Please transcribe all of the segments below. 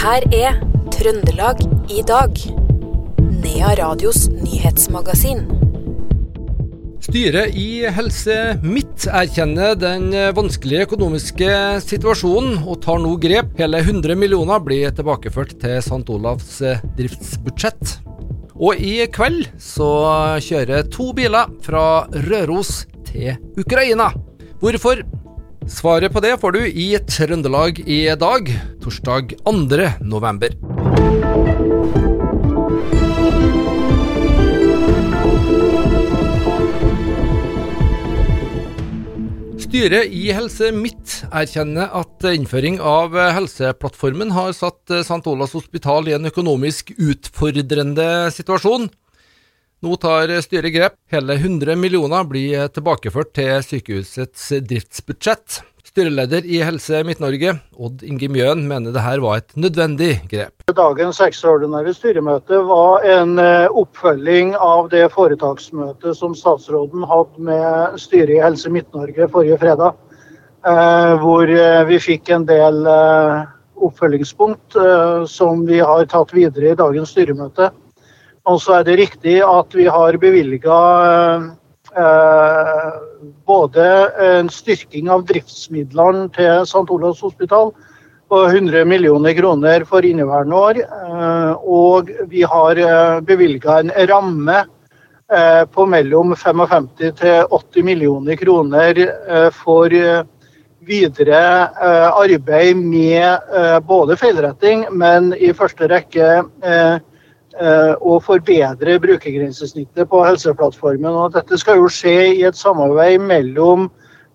her er Trøndelag i dag. Nea Radios nyhetsmagasin. Styret i Helse Midt erkjenner den vanskelige økonomiske situasjonen og tar nå grep. Hele 100 millioner blir tilbakeført til St. Olavs driftsbudsjett. Og i kveld så kjører to biler fra Røros til Ukraina. Hvorfor? Svaret på det får du i Trøndelag i dag, torsdag 2. november. Styret i Helse Midt erkjenner at innføring av Helseplattformen har satt St. Olavs hospital i en økonomisk utfordrende situasjon. Nå tar styret grep. Hele 100 millioner blir tilbakeført til sykehusets driftsbudsjett. Styreleder i Helse Midt-Norge, Odd Inge Mjøen, mener det her var et nødvendig grep. Dagens ekstraordinære styremøte var en eh, oppfølging av det foretaksmøtet som statsråden hadde med styret i Helse Midt-Norge forrige fredag. Eh, hvor eh, vi fikk en del oppfølgingspunkt som vi har tatt videre i dagens styremøte. Og så er det riktig at vi har bevilga Eh, både en styrking av driftsmidlene til St. Olavs hospital på 100 millioner kroner for inneværende år. Eh, og vi har eh, bevilga en ramme på mellom 55 til 80 millioner kroner for videre arbeid med både feilretting, men i første rekke å eh, forbedre brukergrensesnittet på Helseplattformen. Og dette skal jo skje i et samarbeid mellom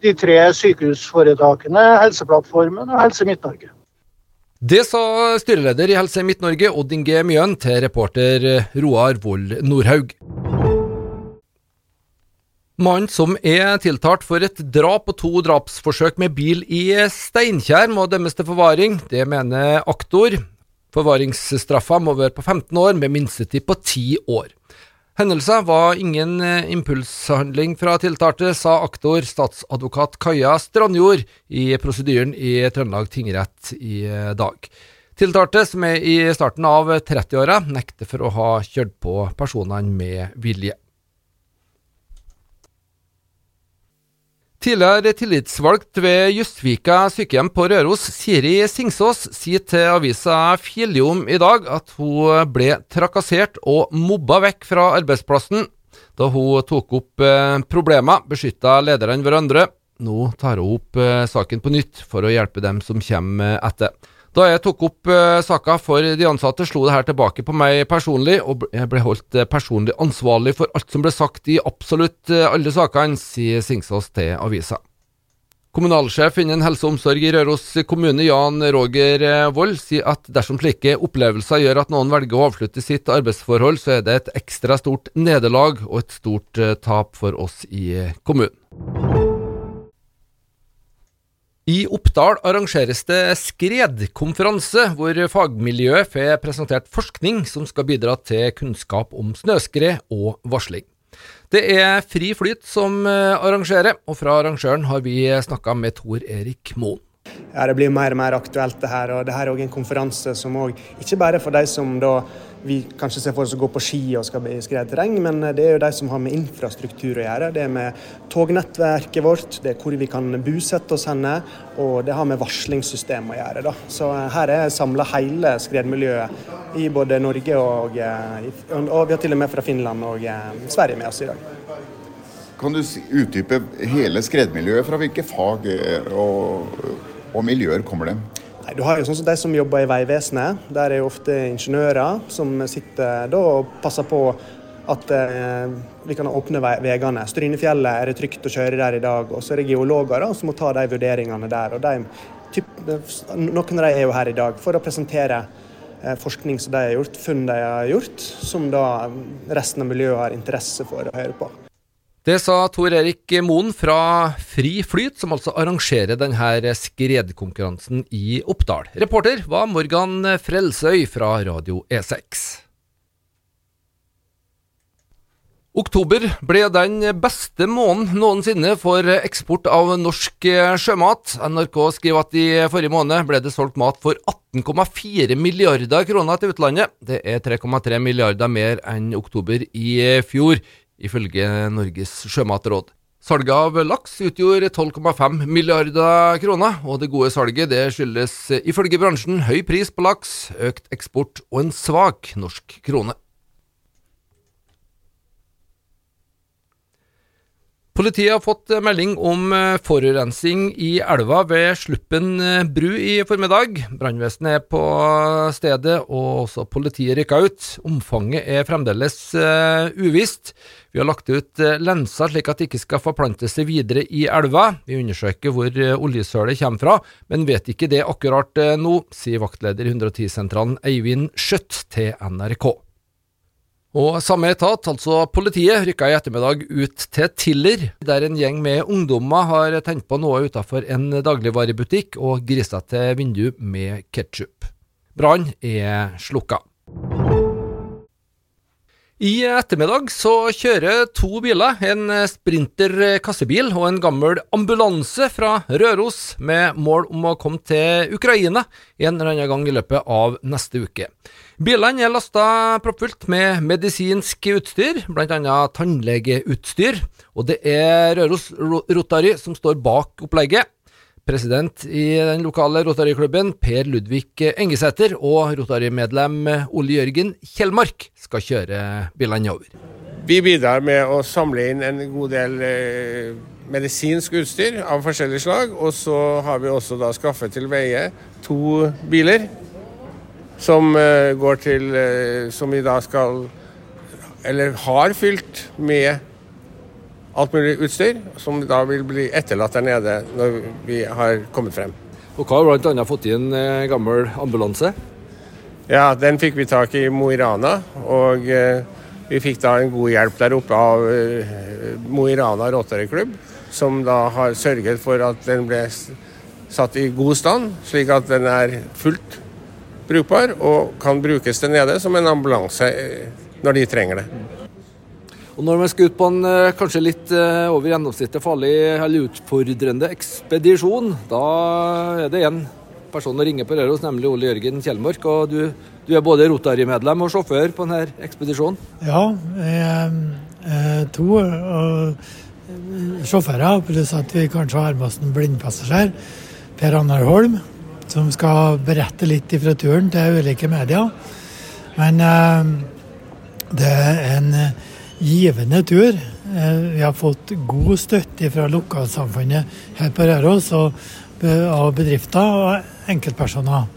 de tre sykehusforetakene, Helseplattformen og Helse Midt-Norge. Det sa styreleder i Helse Midt-Norge Odd Inge Mjøen til reporter Roar Vold Nordhaug. Mannen som er tiltalt for et drap og to drapsforsøk med bil i Steinkjer, må dømmes til forvaring. Det mener aktor. Forvaringsstraffa må være på 15 år, med minstetid på 10 år. Hendelsen var ingen eh, impulshandling fra tiltalte, sa aktor statsadvokat Kaja Strandjord i prosedyren i Trøndelag tingrett i eh, dag. Tiltalte, som er i starten av 30-åra, nekter for å ha kjørt på personene med vilje. Tidligere tillitsvalgt ved Justvika sykehjem på Røros, Siri Singsås, sier til avisa Fjelljom i dag at hun ble trakassert og mobba vekk fra arbeidsplassen da hun tok opp eh, problemer, beskytta lederne hverandre. Nå tar hun opp eh, saken på nytt for å hjelpe dem som kommer etter. Da jeg tok opp uh, saka for de ansatte, slo det her tilbake på meg personlig, og jeg ble holdt uh, personlig ansvarlig for alt som ble sagt i absolutt uh, alle sakene, sier Singsås til avisa. Kommunalsjef innen helse og omsorg i Røros kommune, Jan Roger Wold, sier at dersom slike opplevelser gjør at noen velger å avslutte sitt arbeidsforhold, så er det et ekstra stort nederlag og et stort tap for oss i kommunen. I Oppdal arrangeres det skredkonferanse, hvor fagmiljøet får presentert forskning som skal bidra til kunnskap om snøskred og varsling. Det er Fri Flyt som eh, arrangerer, og fra arrangøren har vi snakka med Tor Erik Moen. Ja, Det blir mer og mer aktuelt det her. og det her er òg en konferanse som òg ikke bare for de som da vi kanskje ser for oss å gå på ski og skal i skredterreng, men det er jo de som har med infrastruktur å gjøre. Det er med tognettverket vårt, det er hvor vi kan bosette oss henne, og det har med varslingssystem å gjøre. Da. Så her er samla hele skredmiljøet i både Norge og, eh, og vi har til og med fra Finland og eh, Sverige med oss i dag. Kan du utdype hele skredmiljøet? Fra hvilke fag eh, og, og miljøer kommer det? Nei, du har jo sånn som De som jobber i Vegvesenet, der er jo ofte ingeniører som sitter da og passer på at eh, vi kan åpne veiene. Strynefjellet er det trygt å kjøre der i dag. Og så er det geologer da, som må ta de vurderingene der. og de, typ, Noen av de er jo her i dag for å presentere eh, forskning som de har gjort, funn de har gjort, som da resten av miljøet har interesse for å høre på. Det sa Tor Erik Moen fra Fri Flyt, som altså arrangerer denne skredkonkurransen i Oppdal. Reporter var Morgan Frelsøy fra Radio E6. Oktober ble den beste måneden noensinne for eksport av norsk sjømat. NRK skriver at i forrige måned ble det solgt mat for 18,4 milliarder kroner til utlandet. Det er 3,3 milliarder mer enn oktober i fjor, ifølge Norges sjømatråd. Salget av laks utgjorde 12,5 milliarder kroner, og det gode salget det skyldes ifølge bransjen høy pris på laks, økt eksport og en svak norsk krone. Politiet har fått melding om forurensing forurensning i elva ved Sluppen eh, bru i formiddag. Brannvesenet er på stedet, og også politiet rykka ut. Omfanget er fremdeles uvisst. Vi har lagt ut lenser slik at det ikke skal forplante seg videre i elva. Vi undersøker hvor oljesølet kommer fra, men vet ikke det akkurat nå, sier vaktleder i 110-sentralen Eivind Skjøtt til NRK. Og samme etat, altså politiet, rykka i ettermiddag ut til Tiller, der en gjeng med ungdommer har tent på noe utafor en dagligvarebutikk og grisa til vindu med ketsjup. Brann er slukka. I ettermiddag så kjører to biler, en Sprinter kassebil og en gammel ambulanse fra Røros, med mål om å komme til Ukraina en eller annen gang i løpet av neste uke. Bilene er lasta proppfullt med medisinsk utstyr, bl.a. tannlegeutstyr, og det er Røros Rotary som står bak opplegget. President i den lokale Rotary-klubben, Per Ludvig Engesæter, og Rotary-medlem Ole Jørgen Kjellmark skal kjøre bilene over. Vi bidrar med å samle inn en god del eh, medisinsk utstyr av forskjellig slag. Og så har vi også da skaffet til veie to biler som eh, går til eh, Som vi da skal Eller har fylt med alt mulig utstyr, som da vil bli etterlatt der nede når vi har kommet frem. Og Hva har bl.a. fått i en eh, gammel ambulanse? Ja, Den fikk vi tak i Mo i Rana. Og eh, vi fikk da en god hjelp der oppe av eh, Mo i Rana Rotary-klubb, som da har sørget for at den ble satt i god stand, slik at den er fullt brukbar og kan brukes der nede som en ambulanse når de trenger det. Og Når man skal ut på en eh, kanskje litt eh, over gjennomsnittet farlig eller utfordrende ekspedisjon, da er det én person å ringe på Røros, nemlig Ole Jørgen Kjellmark. og Du, du er både Rotary-medlem og sjåfør på denne ekspedisjonen? Ja, jeg er to sjåfører, pluss at vi kanskje har med oss en blindpassasjer. Per Annar Holm, som skal berette litt fra turen til ulike medier. Men det er en givende tur. Eh, vi har fått god støtte fra lokalsamfunnet her på Røros av bedrifter og enkeltpersoner.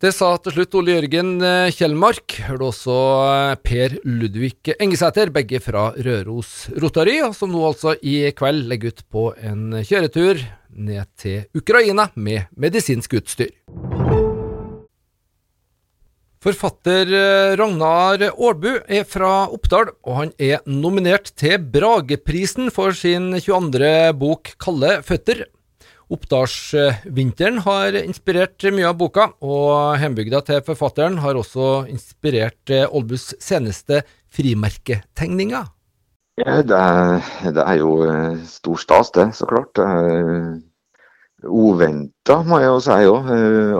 Det sa til slutt Ole Jørgen eh, Kjellmark. Hørte også eh, Per Ludvig Engesæter, begge fra Røros Rotary, som nå altså i kveld legger ut på en kjøretur ned til Ukraina med medisinsk utstyr. Forfatter eh, Ragnar Aalbu er fra Oppdal, og han er nominert til Brageprisen for sin 22. bok Kalde føtter. Oppdalsvinteren har inspirert mye av boka, og hjembygda til forfatteren har også inspirert eh, Aalbus seneste frimerketegninger. Ja, det, det er jo eh, stor stas, det, så klart. Uventa, må jeg jo si òg.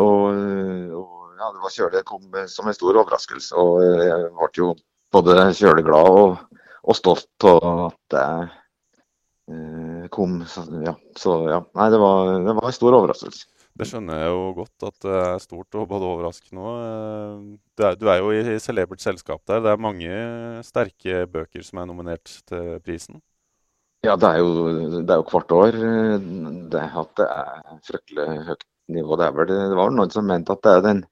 Og ja, det var kjølig. Det kom som en stor overraskelse. Og jeg ble jo både kjølig glad og, og stolt av at det eh, kom. Ja, så ja. Nei, det var, det var en stor overraskelse. Det skjønner jeg jo godt at det er stort og både overraskende òg. Du, er jo i celebert selskap der. Det er mange sterke bøker som er nominert til prisen. Ja, det er jo, det er jo hvert år det, at det er fryktelig høyt nivå. Det, vel, det var noen som mente at det er den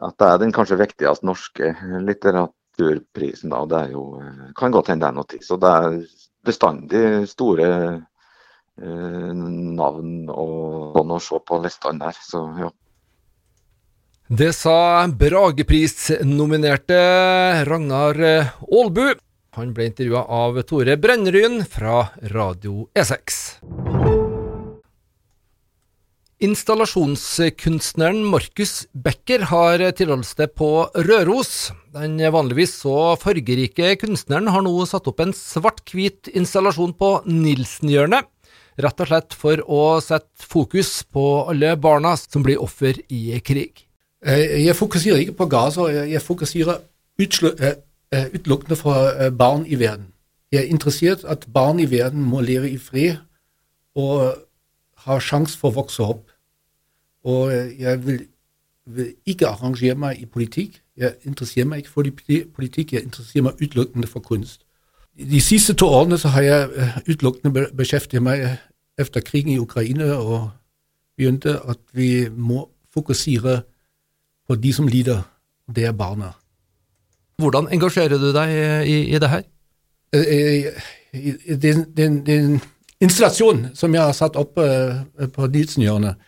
at det er den kanskje viktigste norske litteraturprisen. da, det er jo, kan godt hende det er noe tid. Så det er bestandig store eh, navn og sånn å se på listene der. Så ja. Det sa Bragepris-nominerte Ragnar Aalbu. Han ble intervjua av Tore Brenneryn fra Radio E6. Installasjonskunstneren Markus Becker har tilholdssted på Røros. Den vanligvis så fargerike kunstneren har nå satt opp en svart-hvit installasjon på Nilsenhjørnet, rett og slett for å sette fokus på alle barna som blir offer i krig. Eh, jeg fokuserer ikke på Gaza, jeg fokuserer eh, eh, utelukkende på barn i verden. Jeg er interessert at barn i verden må leve i fred og ha sjanse for å vokse opp. Og jeg vil, vil, ikke arrangere meg i politikk. Jeg interesserer meg ikke for politikk, jeg interesserer meg utelukkende for kunst. De siste to årene så har jeg eh, utelukkende beskjeftiget meg etter krigen i Ukraina og begynte at vi må fokusere på de som lider, og det er barna. Hvordan engasjerer du deg i, i det her? Den, den, den installasjonen som jeg har satt opp på Nilsenhjørnet,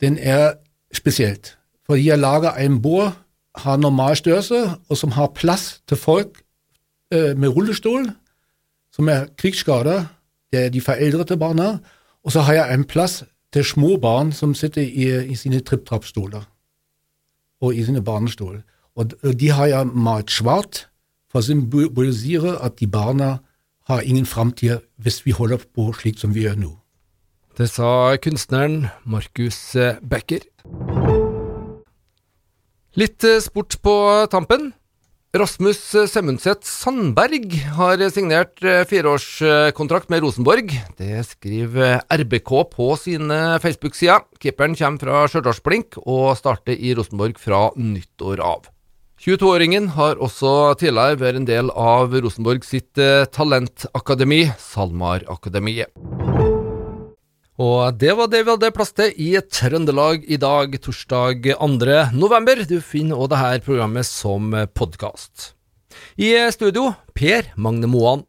den er spesielt. Fordi jeg lager en bord, har normal størrelse, og som har plass til folk øh, med rullestol, som er krigsskadet. Det er de foreldrete barna. Og så har jeg en plass til små barn som sitter i, i sine tripp-trapp-stoler og i sine barnestoler. Og de har jeg malt svart for å symbolisere at de barna har ingen framtid hvis vi holder på slik som vi gjør nå. Det sa kunstneren Markus Becker. Litt eh, sport på tampen. Rasmus Semundset Sandberg har signert eh, fireårskontrakt med Rosenborg. Det skriver RBK på sine Facebook-sider. Keeperen kommer fra Stjørdalsblink og starter i Rosenborg fra nyttår av. 22-åringen har også tidligere vært en del av Rosenborg sitt eh, talentakademi, SalMar-akademiet. Og det var det vi hadde plass til i Trøndelag i dag, torsdag 2. november. Du finner òg dette programmet som podkast. I studio Per Magne Moan.